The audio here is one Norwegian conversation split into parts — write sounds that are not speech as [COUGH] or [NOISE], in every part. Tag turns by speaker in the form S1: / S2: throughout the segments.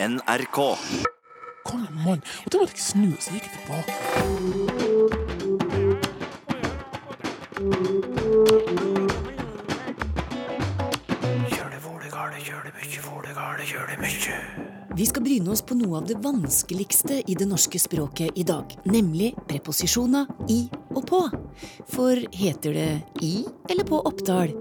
S1: NRK.
S2: Kom igjen, mann. Og da måtte jeg snu, så gikk jeg tilbake.
S3: Vi skal bryne oss på noe av det vanskeligste i det norske språket i dag, nemlig preposisjoner i og på. For heter det i eller på Oppdal?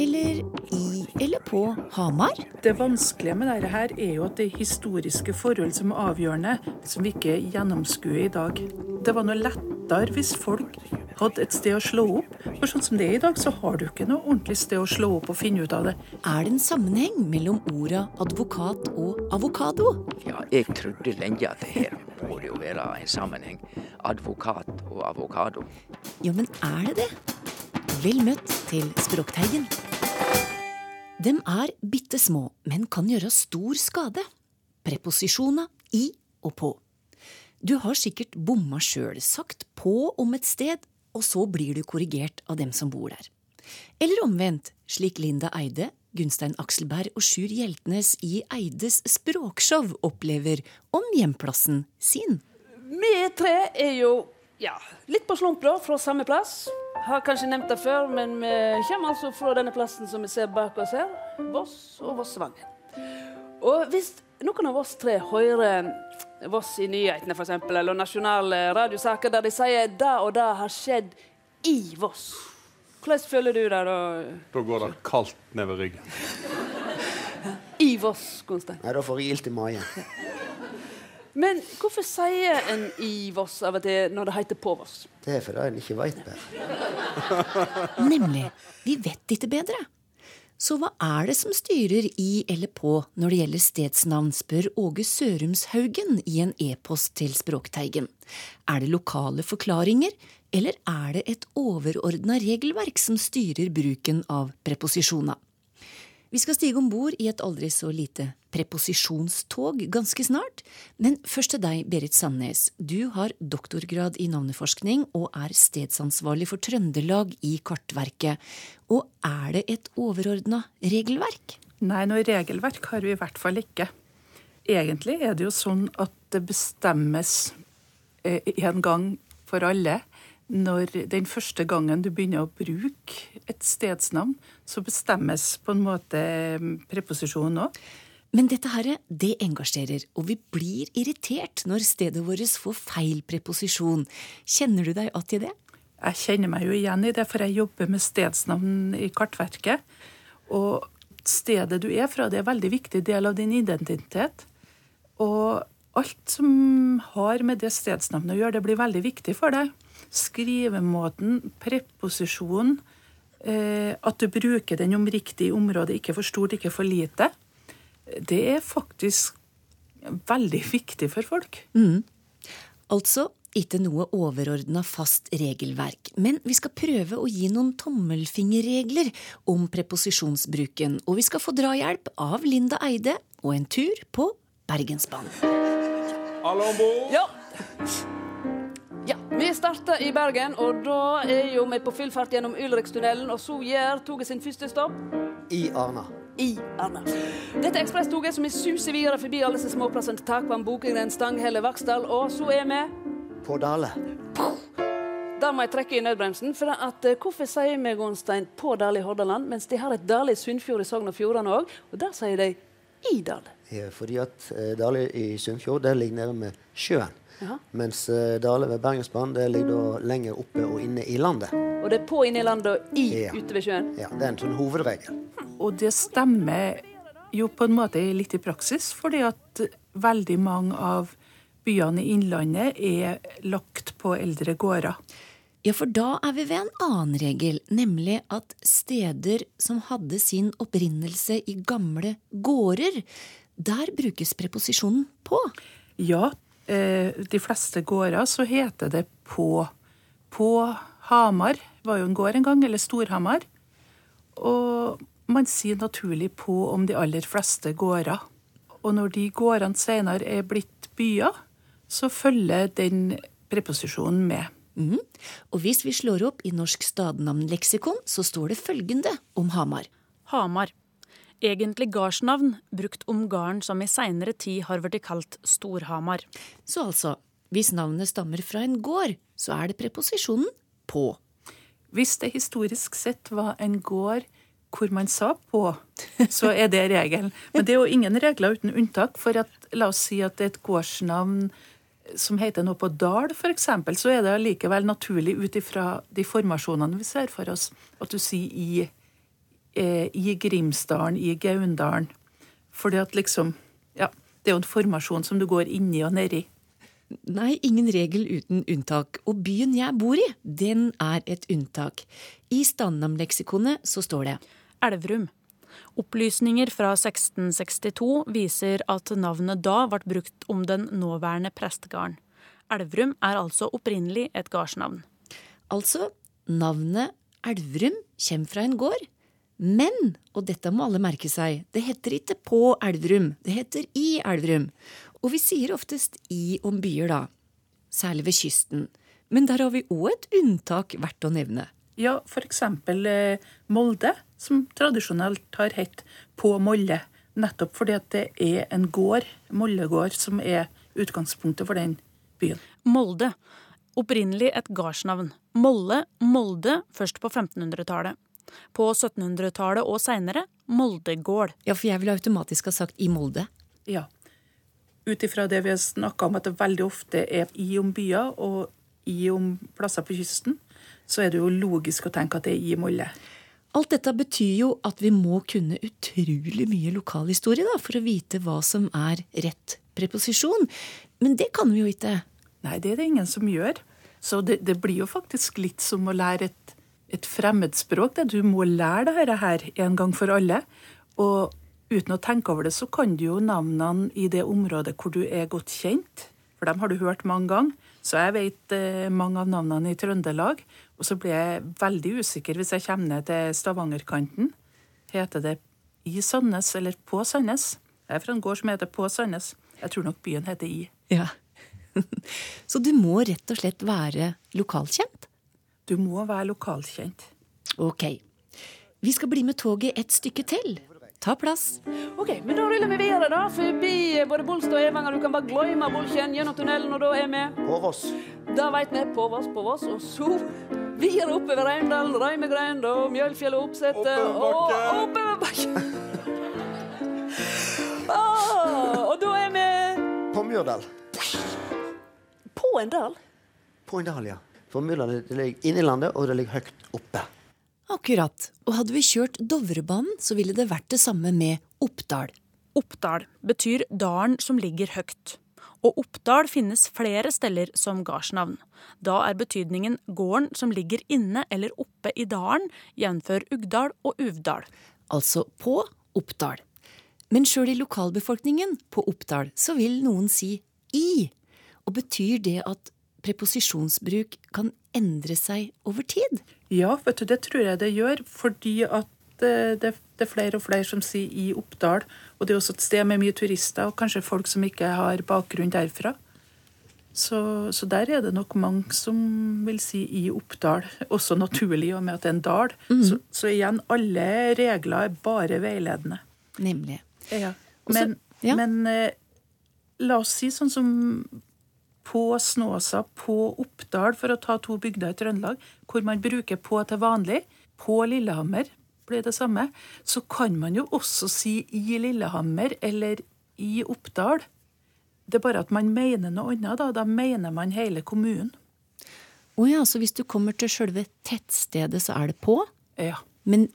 S3: Eller i eller på Hamar?
S4: Det vanskelige med dette her er jo at det er historiske forhold som er avgjørende, som vi ikke gjennomskuer i dag. Det var noe lettere hvis folk hadde et sted å slå opp. For sånn som det er i dag, så har du ikke noe ordentlig sted å slå opp og finne ut av det.
S3: Er det en sammenheng mellom orda advokat og avokado?
S5: Ja, jeg trodde lenge at det her må det jo være en sammenheng. Advokat og avokado.
S3: Jo, men er det det? Vel møtt til Språkteigen. Dem er bitte små, men kan gjøre stor skade. Preposisjoner i og på. Du har sikkert bomma sjøl, sagt på om et sted, og så blir du korrigert av dem som bor der. Eller omvendt, slik Linda Eide, Gunstein Akselberg og Sjur Hjeltnes i Eides språkshow opplever om hjemplassen sin.
S6: Vi tre er jo ja, litt på slump, da, fra samme plass. Har kanskje nevnt det før, men vi kommer altså fra denne plassen som vi ser bak oss her. Voss og Vossvangen. Og hvis noen av oss tre hører Voss i nyhetene, f.eks., eller nasjonale radiosaker der de sier det og det har skjedd i Voss, hvordan føler du det da?
S7: Da går det kaldt nedover ryggen.
S6: I Voss, Konstein.
S8: Nei, da får jeg ilt i magen.
S6: Men hvorfor sier en i Voss av og til når det heter på Voss?
S8: Det er fordi en ikke veit bedre. [LAUGHS]
S3: Nemlig, vi vet ikke bedre. Så hva er det som styrer i eller på når det gjelder stedsnavn, spør Åge Sørumshaugen i en e-post til Språkteigen. Er det lokale forklaringer, eller er det et overordna regelverk som styrer bruken av preposisjoner? Vi skal stige om bord i et aldri så lite preposisjonstog ganske snart. Men først til deg, Berit Sandnes. Du har doktorgrad i navneforskning og er stedsansvarlig for Trøndelag i Kartverket. Og er det et overordna regelverk?
S4: Nei, noe regelverk har vi i hvert fall ikke. Egentlig er det jo sånn at det bestemmes eh, en gang for alle. Når den første gangen du begynner å bruke et stedsnavn, så bestemmes på en måte eh, preposisjonen òg.
S3: Men dette her, det engasjerer, og vi blir irritert når stedet vårt får feil preposisjon. Kjenner du deg igjen i det?
S4: Jeg kjenner meg jo igjen i det, for jeg jobber med stedsnavn i Kartverket. Og stedet du er fra, det er en veldig viktig del av din identitet. Og alt som har med det stedsnavnet å gjøre, det blir veldig viktig for deg. Skrivemåten, preposisjonen, eh, at du bruker den om riktig område, ikke for stort, ikke for lite. Det er faktisk veldig viktig for folk.
S3: Altså ikke noe overordna fast regelverk, men vi skal prøve å gi noen tommelfingerregler om preposisjonsbruken, og vi skal få drahjelp av Linda Eide og en tur på Bergensbanen.
S7: Alle om bord!
S6: Ja. Ja. Vi starter i Bergen, og da er jo vi på full fart gjennom Ulrikstunnelen. Og så gjør toget sin første stopp
S8: I Arna.
S6: i Arna. Dette er ekspresstoget som vi suser videre forbi alle disse småplassene til Takvam, Bokengren, Stanghelle, Vaksdal, og så er vi
S8: På Dale.
S6: Da må jeg trekke i nødbremsen. For at, eh, hvorfor sier vi Gonstein på Dale i Hordaland, mens de har et Dale i Sunnfjord i Sogn og Fjordane òg? Og der sier de i Dale.
S8: Ja, fordi at eh, Dale i Sunnfjord der ligger nede med sjøen.
S6: Jaha.
S8: Mens eh, Dale ved Bergensbanen det ligger da lenger oppe og inne i landet.
S6: Og det er på inne i landet og i
S8: Ja.
S6: ute ved sjøen.
S8: Ja, Det er en sånn hovedregel.
S4: Og det stemmer jo på en måte litt i praksis, fordi at veldig mange av byene i Innlandet er lagt på eldre gårder.
S3: Ja, for da er vi ved en annen regel, nemlig at steder som hadde sin opprinnelse i gamle gårder, der brukes preposisjonen på.
S4: Ja, de fleste gårder så heter det på. På Hamar var jo en gård en gang, eller Storhamar. Og man sier naturlig på om de aller fleste gårder. Og når de gårdene senere er blitt byer, så følger den preposisjonen med.
S3: Mm. Og hvis vi slår opp i Norsk stadnavnleksikon, så står det følgende om Hamar.
S9: Hamar.
S1: Egentlig gardsnavn brukt om gården som i seinere tid har blitt kalt Storhamar.
S3: Så altså, hvis navnet stammer fra en gård, så er det preposisjonen på.
S4: Hvis det historisk sett var en gård hvor man sa på, [LAUGHS] så er det regelen. Men det er jo ingen regler uten unntak. For at, la oss si at det er et gårdsnavn som heter noe på Dal, f.eks., så er det allikevel naturlig ut ifra de formasjonene vi ser for oss, at du sier i, eh, i Grimsdalen, i Gaundalen. Fordi at liksom Ja, det er jo en formasjon som du går inni og nedi.
S3: Nei, ingen regel uten unntak. Og byen jeg bor i, den er et unntak. I Standnamleksikonet så står det
S1: Elverum. Opplysninger fra 1662 viser at navnet da ble brukt om den nåværende prestegarden. Elverum er altså opprinnelig et gardsnavn.
S3: Altså, navnet Elverum kommer fra en gård. Men, og dette må alle merke seg, det heter ikke på Elverum, det heter i Elverum. Og vi sier oftest i om byer, da. Særlig ved kysten. Men der har vi òg et unntak verdt å nevne.
S4: Ja, f.eks. Eh, Molde, som tradisjonelt har hett På Molle. Nettopp fordi at det er en gård, Mollegård, som er utgangspunktet for den byen.
S1: Molde. Opprinnelig et gardsnavn. Molle, Molde, først på 1500-tallet. På 1700-tallet og seinere Moldegård.
S3: Ja, for jeg ville automatisk ha sagt i Molde.
S4: Ja. Ut ifra det vi har snakka om, at det veldig ofte er i om byer og i om plasser på kysten, så er det jo logisk å tenke at det er i Molde.
S3: Alt dette betyr jo at vi må kunne utrolig mye lokalhistorie da, for å vite hva som er rett preposisjon. Men det kan vi jo ikke.
S4: Nei, det er det ingen som gjør. Så det, det blir jo faktisk litt som å lære et, et fremmedspråk. Det. Du må lære dette her en gang for alle. Og uten å tenke over det, så kan du jo navnene i det området hvor du er godt kjent. For dem har du hørt mange ganger. Så jeg vet eh, mange av navnene i Trøndelag. Og så blir jeg veldig usikker hvis jeg kommer ned til Stavangerkanten. Heter det i Sandnes eller på Sandnes? Jeg er fra en gård som heter På Sandnes. Jeg tror nok byen heter I.
S3: Ja. [LAUGHS] Så du må rett og slett være lokalkjent?
S4: Du må være lokalkjent.
S3: Ok. Vi skal bli med toget et stykke til. Ta plass.
S6: Ok, men Da ruller vi videre, da. Forbi både Bolstad og Evanger. Du kan bare glemme Bolkjen gjennom tunnelen, og da er vi
S8: På Voss.
S6: Da veit vi på Voss, på Voss. Og så videre oppover Reimdal, Reimegreind og Mjølfjell og Oppsetet. Og
S7: Oppoverbakke.
S6: oppoverbakke. [LAUGHS] Ah, og da er vi
S8: På Myrdal.
S6: på en dal.
S8: På en dal, ja. For det ligger i landet, og det ligger høyt oppe.
S3: Akkurat. Og hadde vi kjørt Dovrebanen, så ville det vært det samme med Oppdal.
S1: Oppdal betyr dalen som ligger høyt. Og Oppdal finnes flere steder som gardsnavn. Da er betydningen gården som ligger inne eller oppe i dalen, jf. Ugdal og Uvdal.
S3: Altså på Oppdal. Men sjøl i lokalbefolkningen på Oppdal så vil noen si i. Og betyr det at preposisjonsbruk kan endre seg over tid?
S4: Ja, vet du, det tror jeg det gjør, fordi at eh, det, det er flere og flere som sier i Oppdal. Og det er også et sted med mye turister, og kanskje folk som ikke har bakgrunn derfra. Så, så der er det nok mange som vil si i Oppdal, også naturlig i og med at det er en dal. Så, så igjen, alle regler er bare veiledende.
S3: Nemlig.
S4: Ja. Men, Også,
S3: ja.
S4: men eh, la oss si sånn som på Snåsa, på Oppdal, for å ta to bygder i Trøndelag, hvor man bruker på til vanlig. På Lillehammer blir det samme. Så kan man jo også si i Lillehammer eller i Oppdal. Det er bare at man mener noe annet. Da, da mener man hele kommunen.
S3: Å ja, så hvis du kommer til sjølve tettstedet, så er det på?
S4: Ja.
S3: Men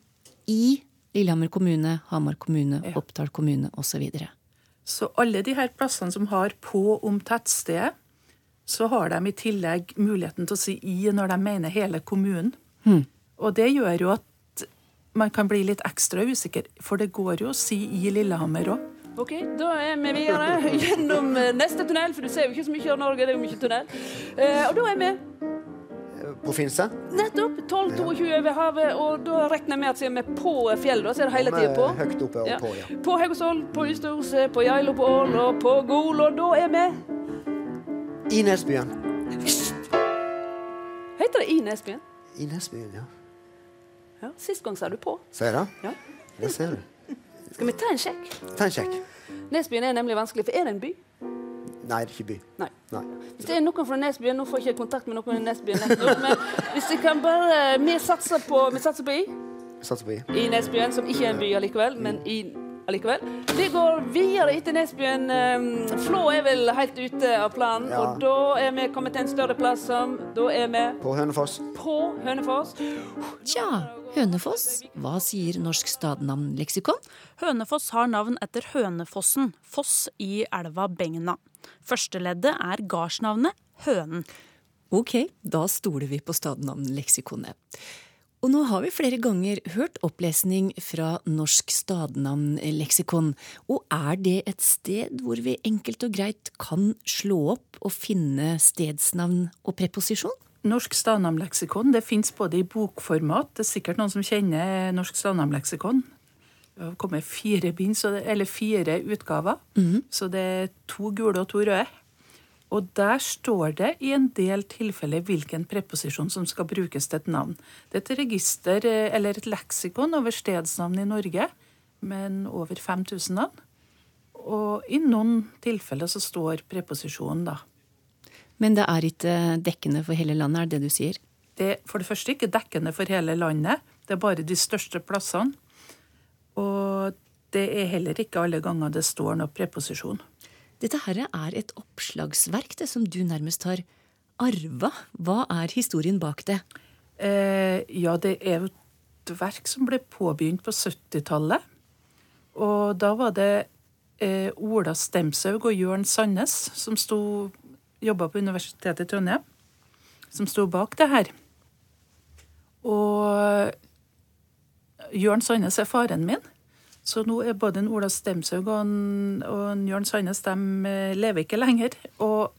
S3: i Lillehammer kommune, Hamar kommune,
S4: Ja.
S3: Oppdal kommune osv.
S4: Så alle de her plassene som har på om tettstedet, så har de i tillegg muligheten til å si i når de mener hele kommunen. Og det gjør jo at man kan bli litt ekstra usikker, for det går jo å si i Lillehammer òg.
S6: Ok, Da er vi videre [LAUGHS] gjennom eh, neste tunnel, for du ser jo ikke så mye av Norge. det er jo mye tunnel. Eh, og da er vi
S8: På Finse.
S6: nettopp 12-22 over havet, og da regner jeg med at siden vi er på fjellet, så er det hele tida på.
S8: Høyt oppe og
S6: Ja.
S8: på, ja.
S6: På Haugesvoll, på Ystadhuset, på Geilo, på Ål og på Gol, og da er vi
S8: I Nesbyen.
S6: Heter det i Nesbyen?
S8: I Nesbyen, ja.
S6: Ja, Sist gang sa du på.
S8: Ser jeg det?
S6: Ja.
S8: Det ser du.
S6: Skal vi ta en sjekk?
S8: Ta en sjekk.
S6: Nesbyen er nemlig vanskelig, for er det en by?
S8: Nei, det er ikke by.
S6: Nei.
S8: Nei.
S6: Hvis det er noen fra Nesbyen, nå får jeg ikke kontakt med noen i Nesbyen, nettopp, men hvis jeg kan bare Vi satser på, vi satser på I.
S8: Satser på i.
S6: I Nesbyen, som ikke er en by allikevel, men i allikevel. Vi går videre etter Nesbyen. Eh, Flå er vel helt ute av planen,
S8: Ja.
S6: og da er vi kommet til en større plass som Da er vi
S8: På Hønefoss.
S6: på Hønefoss.
S3: Tja, Hønefoss, hva sier Norsk stadnavnleksikon?
S1: Hønefoss har navn etter Hønefossen, foss i elva Begna. Førsteleddet er gardsnavnet Hønen.
S3: Ok, da stoler vi på stadnavnleksikonet. Og nå har vi flere ganger hørt opplesning fra Norsk stadnavnleksikon. Og er det et sted hvor vi enkelt og greit kan slå opp og finne stedsnavn og preposisjon?
S4: Norsk stadnamnleksikon det fins både i bokformat, det er sikkert noen som kjenner Norsk stadnamnleksikon. Det har kommet fire bind, eller fire utgaver. Så det er to gule og to røde. Og der står det i en del tilfeller hvilken preposisjon som skal brukes til et navn. Det er et register, eh, eller et leksikon over stedsnavn i Norge, men over 5000 navn. Og i noen tilfeller så står preposisjonen, da.
S3: Men det er ikke dekkende for hele landet, er det det du sier?
S4: Det er for det første ikke dekkende for hele landet. Det er bare de største plassene. Og det er heller ikke alle ganger det står noe preposisjon.
S3: Dette her er et oppslagsverk det som du nærmest har arva. Hva er historien bak det?
S4: Eh, ja, det er et verk som ble påbegynt på 70-tallet. Og da var det eh, Ola Stemshaug og Jørn Sandnes som jobba på Universitetet i Trondheim, som sto bak det her. Og Jørn Sandnes er faren min. Så nå er både en Ola Stemshaug og, en, og en Jørn Sandnes de eh, lever ikke lenger. Og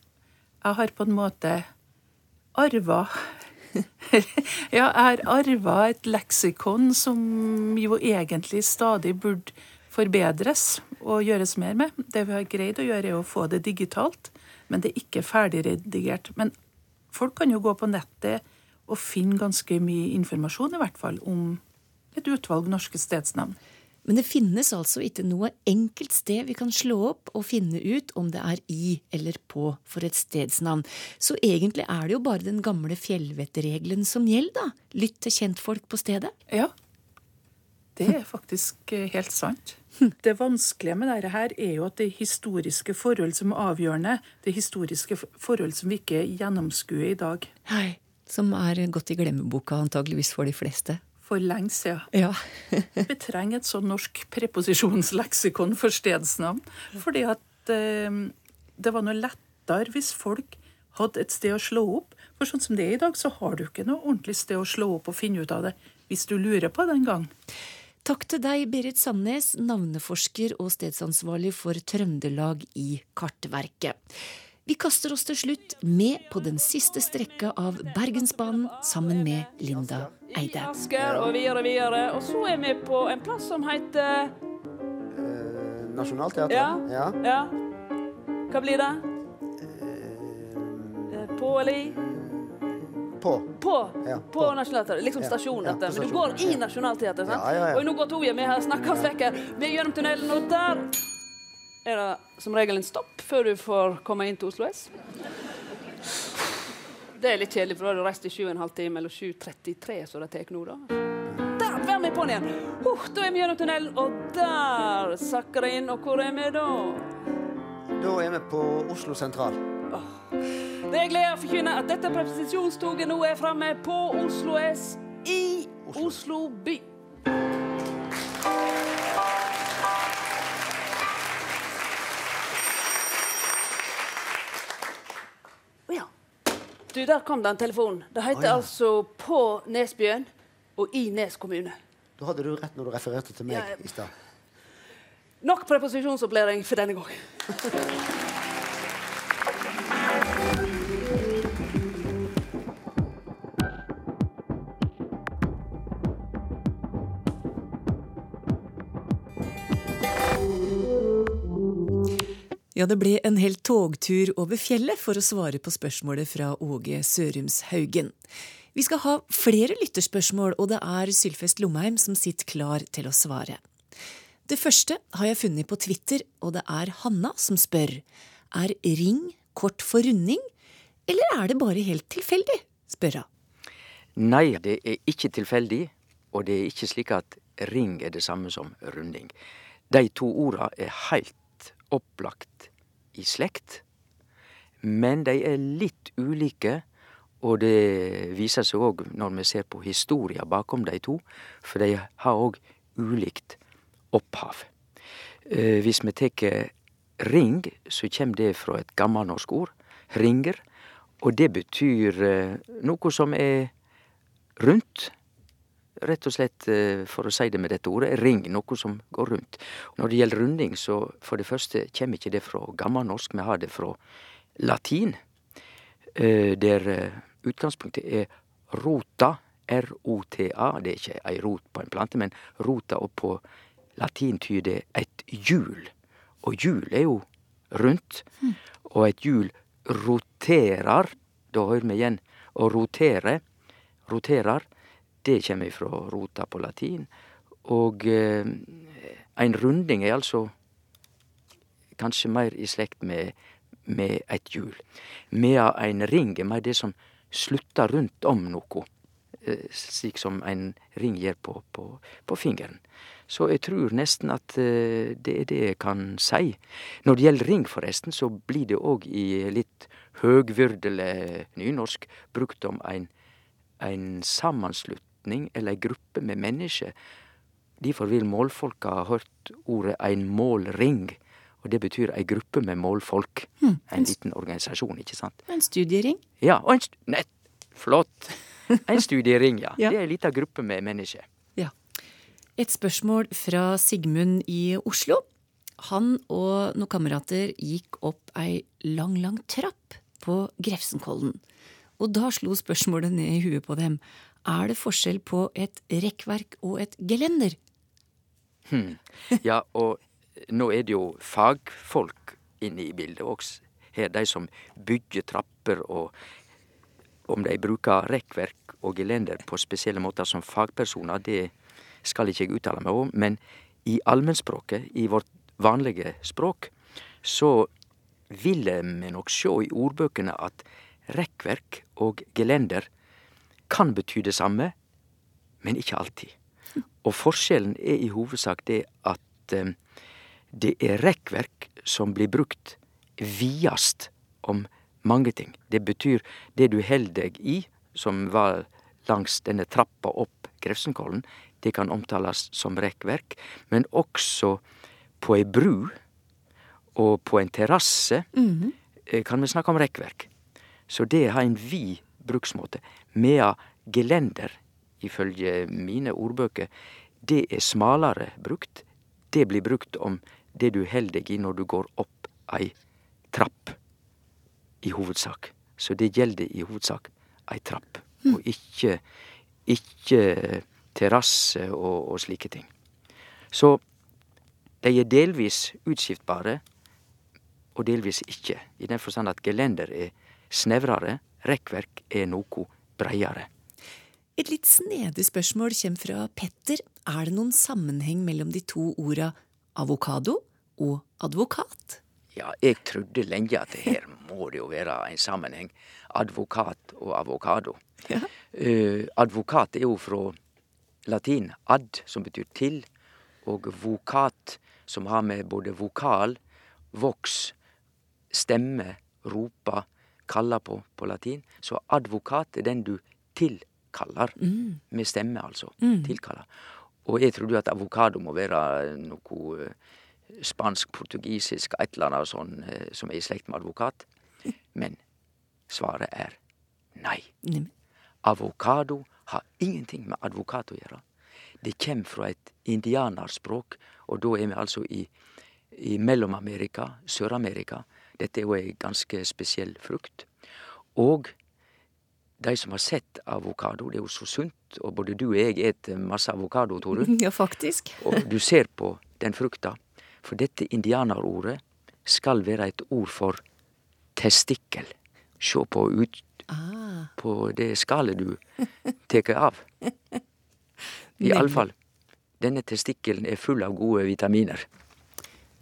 S4: jeg har på en måte arva [LAUGHS] Ja, jeg har arva et leksikon som jo egentlig stadig burde forbedres og gjøres mer med. Det vi har greid å gjøre, er å få det digitalt, men det er ikke ferdigredigert. Men folk kan jo gå på nettet og finne ganske mye informasjon, i hvert fall, om et utvalg norske stedsnavn.
S3: Men det finnes altså ikke noe enkelt sted vi kan slå opp og finne ut om det er i eller på for et stedsnavn. Så egentlig er det jo bare den gamle fjellvettregelen som gjelder, da. Lytt til kjentfolk på stedet.
S4: Ja, det er faktisk eh, helt sant. Det vanskelige med dette her er jo at det er historiske forhold som er avgjørende. Det er historiske forhold som vi ikke gjennomskuer i dag.
S3: Hei. Som er gått i glemmeboka antageligvis for de fleste.
S4: For lenge siden.
S3: Ja. [LAUGHS]
S4: Vi trenger et sånn norsk preposisjonsleksikon for stedsnavn. Fordi at eh, det var noe lettere hvis folk hadde et sted å slå opp. For sånn som det er i dag, så har du ikke noe ordentlig sted å slå opp og finne ut av det. Hvis du lurer på det en gang.
S3: Takk til deg, Berit Sandnes, navneforsker og stedsansvarlig for Trøndelag i Kartverket. Vi kaster oss til slutt med på den siste strekka av Bergensbanen sammen med Linda Eide.
S6: Asker og videre, videre. Og så er vi på en plass som heter
S8: Eh, Nationaltheatret?
S6: Ja.
S8: ja.
S6: Ja. Hva blir det? Eh, På eller i?
S8: På.
S6: På,
S8: Ja,
S6: på
S8: på.
S6: Nationaltheatret. Liksom
S8: Ja,
S6: stasjonen,
S8: ja,
S6: dette.
S8: på
S6: Men du går i
S8: ja.
S6: Nationaltheatret, sant?
S8: Ja, ja, ja.
S6: Og nå går Toje, vi har snakka oss vekk her. Vi er gjennom tunnelen, og der er det som regel en stopp før du får komme inn til Oslo S. Det er litt kjedelig, for da har du reist i 7 12 timer, eller 7.33, så det tar nå, da. Der, vær med på'n igjen! Uh, da er vi gjennom tunnelen, og der sakker det inn. Og hvor er vi da?
S8: Da er vi på Oslo sentral.
S6: Det er glede å forkynne at dette preposisjonstoget nå er framme på Oslo S i Oslo by. Du, der kom det en telefon. Det heter
S8: ah, ja.
S6: altså På Nesbyen og i Nes kommune.
S8: Da hadde du rett når du refererte til meg
S6: Ja, jeg...
S8: i stad.
S6: Nok preposisjonsopplæring for denne gang. [LAUGHS]
S3: Ja, det ble en hel togtur over fjellet for å svare på spørsmålet fra Åge Sørumshaugen. Vi skal ha flere lytterspørsmål, og det er Sylfest Lomheim som sitter klar til å svare. Det første har jeg funnet på Twitter, og det er Hanna som spør. Er ring kort for runding, eller er det bare helt tilfeldig? spør hun.
S5: Nei, det er ikke tilfeldig, og det er ikke slik at ring er det samme som runding. De to orda er heilt opplagt i slekt, men de er litt ulike. Og det viser seg òg når vi ser på historia bakom de to, for de har òg ulikt opphav. Eh, hvis vi tar ring, så kjem det fra et gammelnorsk ord, ringer, og det betyr eh, noe som er rundt. Rett og slett, eh, for å si det med dette ordet, ring, noe som går rundt. Når det gjelder runding, så for det første kommer ikke det fra gammelnorsk, vi har det fra latin, der utgangspunktet er rota, R-O-T-A. Det er ikke ei rot på en plante, men rota, og på latin tyder det et hjul. Og hjul er jo rundt, og et hjul roterer. Da hører vi igjen å rotere. Roterer, det kommer fra rota på latin. Og eh, ein runding er altså kanskje meir i slekt med, med eit hjul. Medan ein ring er meir det som sluttar rundt om noko. Slik som ein ring gjer på, på, på fingeren. Så jeg tror nesten at det er det jeg kan si. Når det gjelder ring, forresten, så blir det òg i litt høgvyrdelig nynorsk brukt om ein, ein samanslutning eller ei gruppe med mennesker. Derfor vil målfolka ha hørt ordet ein målring. Og det betyr ei gruppe med målfolk.
S3: Hmm,
S5: en liten organisasjon, ikke sant.
S3: En studiering?
S5: Ja, og en st nett, flott! En studiering, ja. [LAUGHS]
S3: Ja.
S5: Det er ei lita gruppe med mennesker.
S3: Ja. Et spørsmål fra Sigmund i Oslo. Han og noen kamerater gikk opp ei lang, lang trapp på Grefsenkollen. Og da slo spørsmålet ned i huet på dem. Er det forskjell på et rekkverk og et gelender?
S5: Ja, og nå er det jo fagfolk inne i bildet også. Her de som bygger trapper, og om de bruker rekkverk og gelender på spesielle måter som fagpersoner, det skal ikke jeg uttale meg om. Men i allmennspråket, i vårt vanlige språk, så vil vi nok sjå i ordbøkene at rekkverk og gelender kan bety det samme, men ikke alltid. Og forskjellen er i hovedsak det at eh, det er rekkverk som blir brukt videst om mange ting. Det betyr det du held deg i, som var langs denne trappa opp Grefsenkollen, det kan omtales som rekkverk, men også på ei bru og på en terrasse eh, kan vi snakke om rekkverk. Så det har en vid bruksmåte. Mea gelender, ifølge mine ordbøker, det er smalere brukt. Det blir brukt om det du held deg i når du går opp ei trapp, i hovedsak. Så det gjelder i hovedsak ei trapp, og ikke, ikke terrasse og, og slike ting. Så de er delvis utskiftbare, og delvis ikke, i den forstand at gelender er snevrere, rekkverk er noe breiere.
S3: Et litt snedig spørsmål kommer fra Petter. Er det noen sammenheng mellom de to orda avokado og advokat?
S5: Ja, jeg trodde lenge at her må det jo være en sammenheng. Advokat og avokado.
S3: Ja.
S5: Uh, advokat er jo fra latin ad, som betyr til, og vokat, som har med både vokal, voks, stemme, ropa, kalla på på latin. Så advokat er den du tilkaller. Med stemme, altså. Tilkaller. Og jeg trodde at avokado må være noe eh, spansk, portugisisk, et eller annet sånn eh, som er i slekt med advokat. [LAUGHS] Men svaret er nei. Avokado har ingenting med advokat å gjøre. Det kommer fra et indianerspråk, og da er vi altså i, i Mellom-Amerika, Sør-Amerika. Dette er jo ei ganske spesiell frukt. Og de som har sett avokado, det er jo så sunt, og både du og jeg et masse avokado, tror du. [LAUGHS]
S3: Ja, faktisk.
S5: Og du ser på den frukta, for dette indianerordet skal være et ord for testikkel. Se på, ut,
S3: Ah,
S5: på det skallet du tar av. [LAUGHS] I alle fall Denne testikkelen er full av gode vitaminer.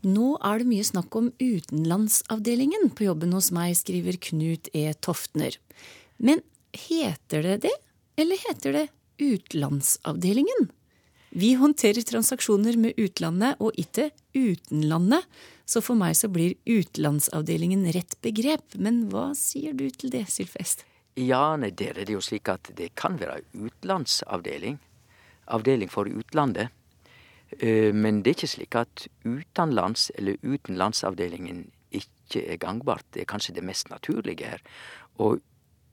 S3: Nå er det mye snakk om utenlandsavdelingen på jobben hos meg, skriver Knut E. Toftner. Men heter det det, eller heter det utenlandsavdelingen? Vi håndterer transaksjoner med utlandet og ikke utenlandet, så for meg så blir utenlandsavdelingen rett begrep. Men hva sier du til det, Sylfest?
S5: Ja, nei, der er det jo slik at det kan være utenlandsavdeling. Avdeling for utlandet. Eh, Men det er ikke slik at utenlands- eller utenlandsavdelingen ikke er gangbart. Det er kanskje det mest naturlige her. Og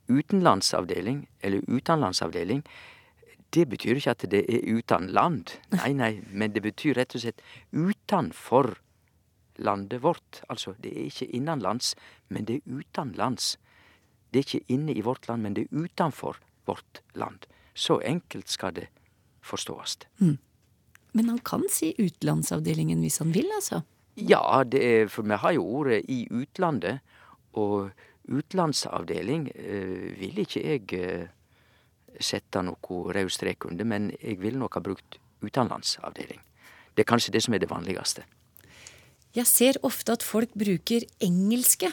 S5: utenlandsavdeling, eller utenlandsavdeling, det betyr ikke at det er uten land. Nei, nei, men det betyr rett og slett utenfor landet vårt. Altså, det er ikke innenlands, men det er utenlands. Det er ikke inne i vårt land, men det er utenfor vårt land. Så enkelt skal det forstås.
S3: Men han kan si utenlandsavdelingen hvis han vil, altså.
S5: Ja, det er, for vi har jo ordet i utlandet, og utenlandsavdeling eh, vil ikke jeg eh, sette noe rød strek under, men jeg ville nok ha brukt utenlandsavdeling. Det er kanskje det som er det vanligste.
S3: Jeg ser ofte at folk bruker engelske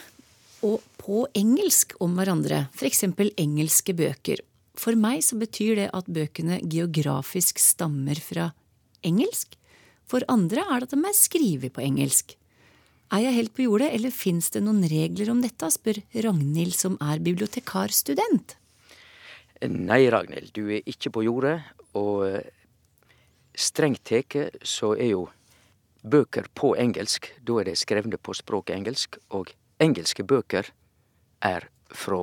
S3: og på engelsk om hverandre, f.eks. engelske bøker. For meg så betyr det at bøkene geografisk stammer fra engelsk. For andre er det at de er skrevet på engelsk. Er jeg helt på jordet, eller fins det noen regler om dette, spør Ragnhild som er bibliotekarstudent.
S5: Nei, Ragnhild, du er ikke på jordet, og eh, strengt teke så er jo bøker på engelsk, da er det skrevne på språket engelsk, og engelske bøker er fra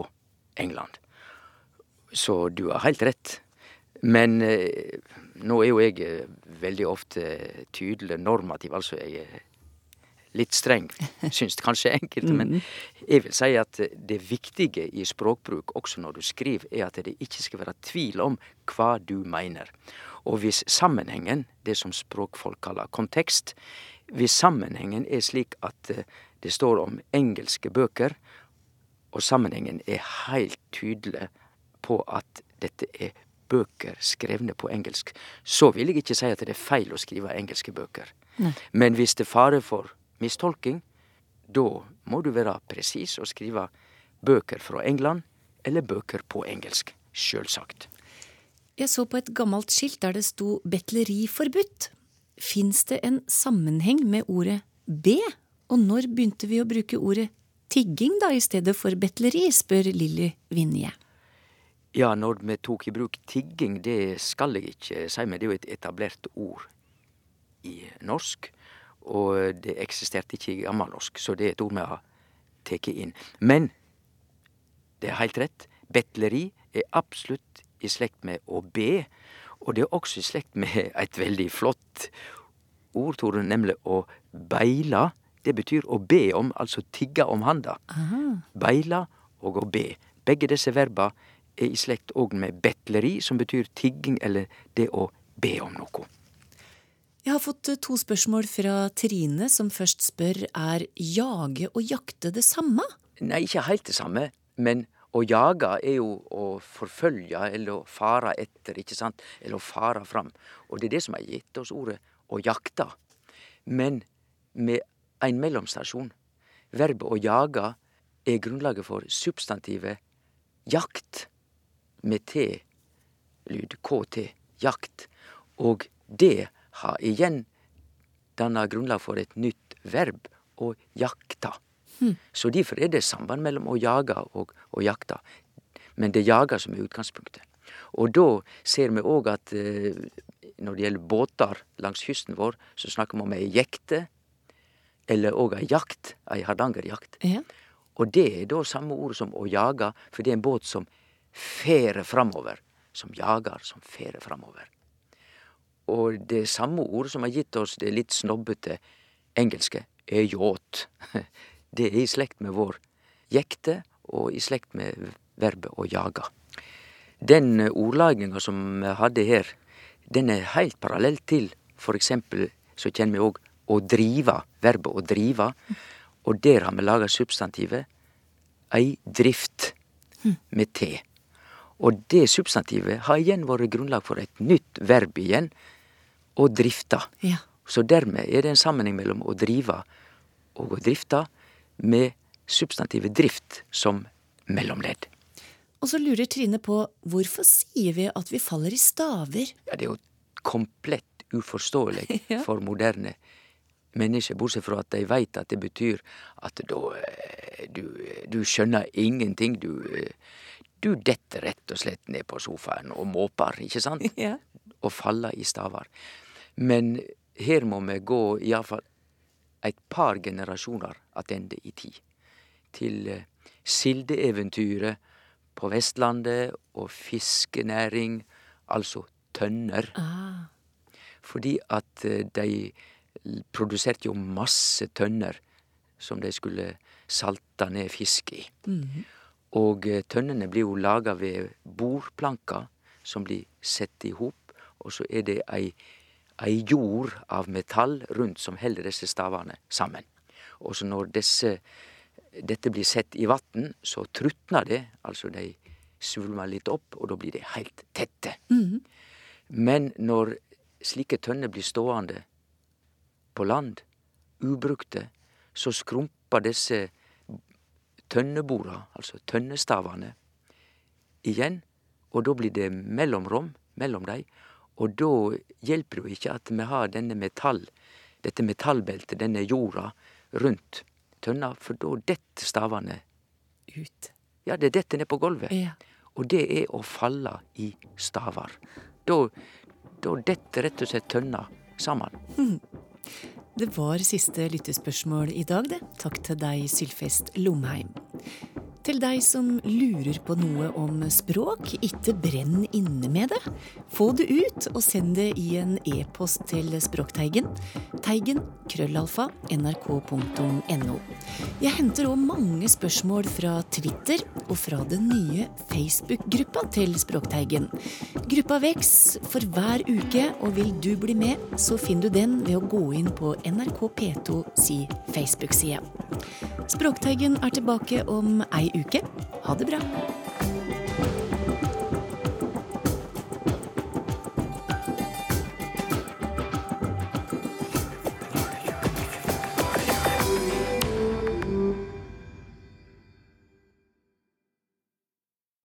S5: England. Så du har helt rett. Men eh, nå er jo jeg eh, veldig ofte tydelig normativ, altså jeg er litt streng, [LAUGHS] syns kanskje enkelte. Men jeg vil si at det viktige i språkbruk, også når du skriver, er at det ikke skal være tvil om hva du mener. Og hvis sammenhengen, det som språkfolk kaller kontekst, hvis sammenhengen er slik at eh, det står om engelske bøker, og sammenhengen er helt tydelig på at dette er bøker skrevne på engelsk, så vil jeg ikke si at det er feil å skrive engelske bøker. Men hvis det er fare for mistolking, da må du være presis og skrive bøker fra England eller bøker på engelsk. Sjølsagt.
S3: Jeg så på et gammelt skilt der det sto betleri forbudt. Fins det en sammenheng med ordet be? Og når begynte vi å bruke ordet tigging da i stedet for betleri, spør Lilly Vinje.
S5: Ja, når vi tok i bruk tigging, det skal jeg ikke si, men det er jo et etablert ord i norsk. Og det eksisterte ikke i gammelnorsk, så det er et ord vi har tatt inn. Men det er heilt rett. Betleri er absolutt i slekt med å be. Og det er også i slekt med et veldig flott ord, Tore, nemlig å beila. Det betyr å be om, altså tigge om handa. Beila og å be. Begge disse verba er i slekt òg med betleri, som betyr tigging eller det å be om noe.
S3: Jeg har fått eh, to spørsmål fra Trine, som først spør er jage og jakte det samme?
S5: Nei, ikke helt det samme, men å jage er jo å forfølge eller å fare etter, ikke sant? Eller å fare fram. Og det er det som har gitt oss ordet å jakte. Men med en mellomstasjon. Verbet å jage er grunnlaget for substantivet jakt, med T-lyd, KT, jakt. Og det har igjen danna grunnlag for et nytt verb, å jakta. Så derfor er det samband mellom å jage og å jakta. Men det er jaga som er utgangspunktet. Og da ser vi òg at eh, når det gjelder båter langs kysten vår, så snakker vi om ei jekte, eller òg ei jakt, ei hardangerjakt.
S3: Ja.
S5: Og det er da samme ord som å jage, for det er en båt som ferer framover. Som jager, som ferer framover. Og det samme ordet som har gitt oss det litt snobbete engelske, er yacht. [LAUGHS] Det er i slekt med vår jekte, og i slekt med verbet å jage. Den ordlaginga som vi hadde her, den er heilt parallell til for eksempel så kjenner vi òg å drive, verbet å drive. Og der har vi laga substantivet ei drift, med T. Og det substantivet har igjen vært grunnlag for et nytt verb igjen. å drifte.
S3: Ja.
S5: Så dermed er det en sammenheng mellom å drive og å drifte, med substantivet drift som mellomledd.
S3: Og så lurer Trine på hvorfor sier vi at vi faller i staver?
S5: Ja, det er jo komplett uforståelig [LAUGHS]
S3: Ja.
S5: for moderne mennesker, bortsett fra at de veit at det betyr at da eh, du, du skjønner ingenting. Du, eh, du detter rett og slett ned på sofaen og måper, ikke sant? [LAUGHS]
S3: Ja.
S5: Og faller i stavar. Men her må vi gå iallfall et par generasjoner attende i tid. Til eh, sildeeventyret på Vestlandet og fiskenæring, altså tønner.
S3: Ah.
S5: Fordi at eh, de produserte jo masse tønner som de skulle salte ned fisk i. Og eh, tønnene blir jo laga ved bordplanker som blir sett i hop, og så er det ei, ei jord av metall rundt som holder disse stavene sammen. Og så når disse, dette blir sett i vann, så trutner det, altså de svulmer litt opp, og da blir de helt tette. Men når slike tønner blir stående på land, ubrukte, så skrumper disse tønnebora, altså tønnestavene, igjen, og da blir det mellomrom mellom dem. og da hjelper det jo ikke at vi har denne metall, dette metallbeltet, denne jorda, rundt tønna, for da detter stavene
S3: Ut.
S5: Ja, det detter ned på gulvet.
S3: Ja.
S5: Og det er å falle i stavar. Da, da detter rett og slett tønna sammen. [LAUGHS]
S3: Det var siste lyttespørsmål i dag, det. Takk til deg, Sylfest Lomheim. Til deg som lurer på noe om språk, ikke brenn inne med det. Få det ut og send det i en e-post til Språkteigen. Teigen krøllalfa nrk.no. Jeg henter òg mange spørsmål fra Twitter og fra den nye Facebook-gruppa til Språkteigen. Gruppa veks for hver uke, og vil du bli med, så finner du den ved å gå inn på NRK P2 si Facebook-side. Språkteigen er tilbake om ei uke. Ha det bra.